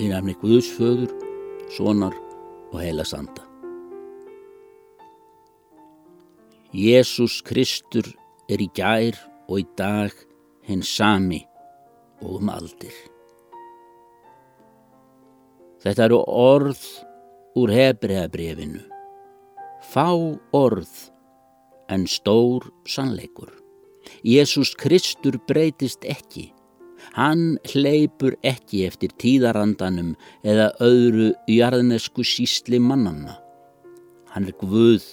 í nefni Guðsföður, Sonar og heila sanda. Jésús Kristur er í gær og í dag hinn sami og um aldir. Þetta eru orð úr hebreabrefinu. Fá orð en stór sannleikur. Jésús Kristur breytist ekki. Hann hleypur ekki eftir tíðarandanum eða öðru jarðnesku sísli mannanna. Hann er Guð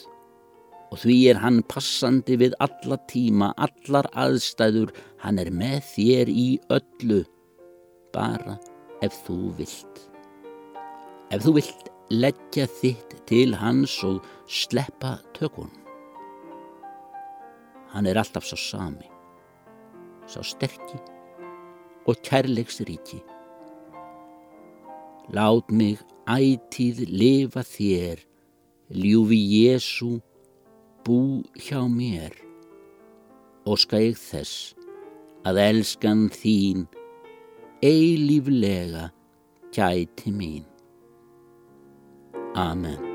og því er hann passandi við alla tíma, allar aðstæður, hann er með þér í öllu, bara ef þú vilt. Ef þú vilt leggja þitt til hans og sleppa tökun. Hann er alltaf svo sami, svo sterkir og kærleiksríki. Lát mig ætíð lifa þér, ljúfi Jésu, bú hjá mér. Óska ég þess að elskan þín eilíflega gæti mín. Amen.